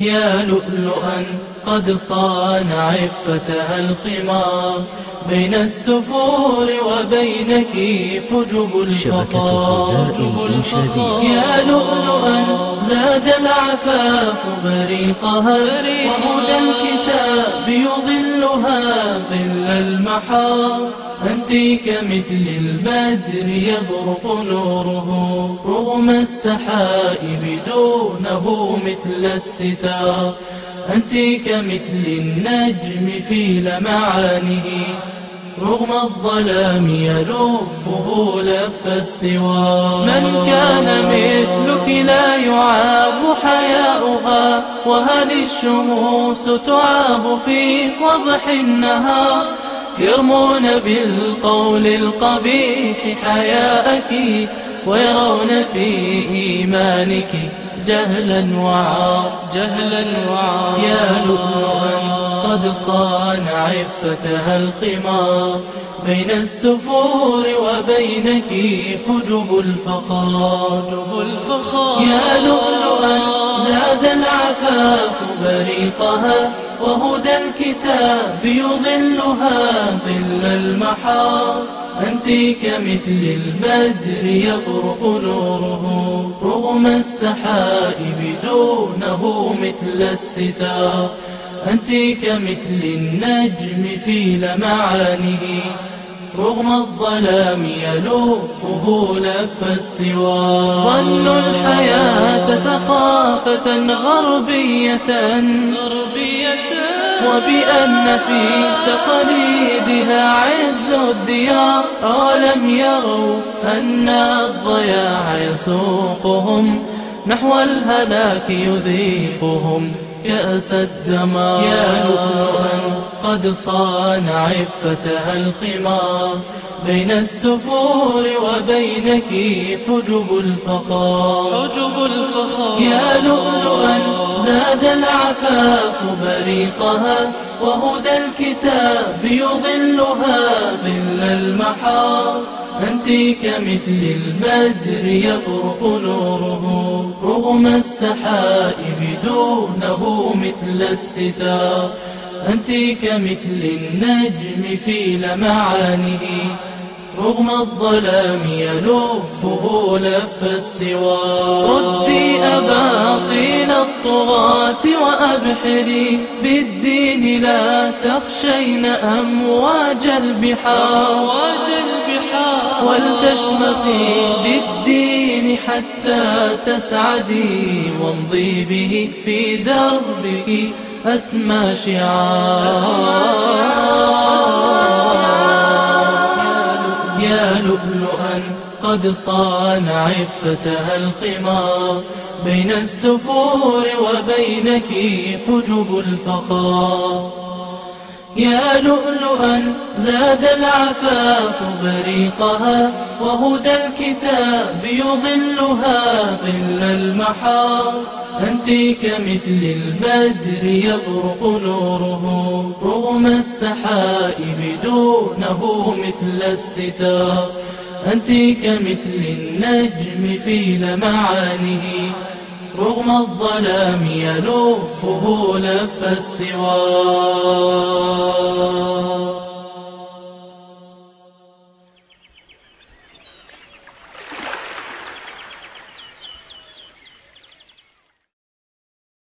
يا لؤلؤا قد صان عفتها الخمار بين السفور وبينك الغذاء الإنشادي. يا لؤلؤا زاد العفاف بريقها وهدى الكتاب يظلها ظل المحار. أنت كمثل البدر يبرق نوره رغم السحائب دونه مثل الستار. أنت كمثل النجم في لمعانه رغم الظلام يلفه لف السوار من كان مثلك لا يعاب حياؤها وهل الشموس تعاب في وضح النهار؟ يرمون بالقول القبيح حياءك ويرون في إيمانك جهلا وعار جهلا وعار. يا لؤلؤا قد صان عفتها الخمار بين السفور وبينك حجب الفخار. حجب الفخار. يا لؤلؤا زاد العفاف بريقها وهدى الكتاب يظلها ظل المحار. أنت كمثل البدر يبرق نوره رغم السحائب دونه مثل الستار. أنت كمثل النجم في لمعانه رغم الظلام يلوفه لف السوار. ظنوا الحياة ثقافة غربية. غربية وبأن في تقاليدها عز الديار. أولم يروا أن الضياع يسوقهم نحو الهلاك يذيقهم. كأس الدمار. يا لؤلؤا قد صان عفتها الخمار. بين السفور وبينك حجب الفخار. حجب الفخار. يا لؤلؤا زاد العفاف بريقها وهدى الكتاب يظلها ظل المحار. أنت كمثل البدر يبرق نوره رغم السحائب دونه مثل الستار. أنت كمثل النجم في لمعانه رغم الظلام يلفه لف السوار. ردي أباطيل الطغاة وأبحري بالدين لا تخشين أمواج البحار. ولتشمخي بالدين حتى تسعدي وامضي به في دربك أسمى شعار. يا لؤلؤا قد صان عفتها الخمار. بين السفور وبينك حجب الفخار. يا لؤلؤا زاد العفاف بريقها وهدى الكتاب يظلها ظل المحار. أنت كمثل البدر يبرق نوره رغم السحائب دونه مثل الستار. أنت كمثل النجم في لمعانه رغم الظلام يلفه لف السوار.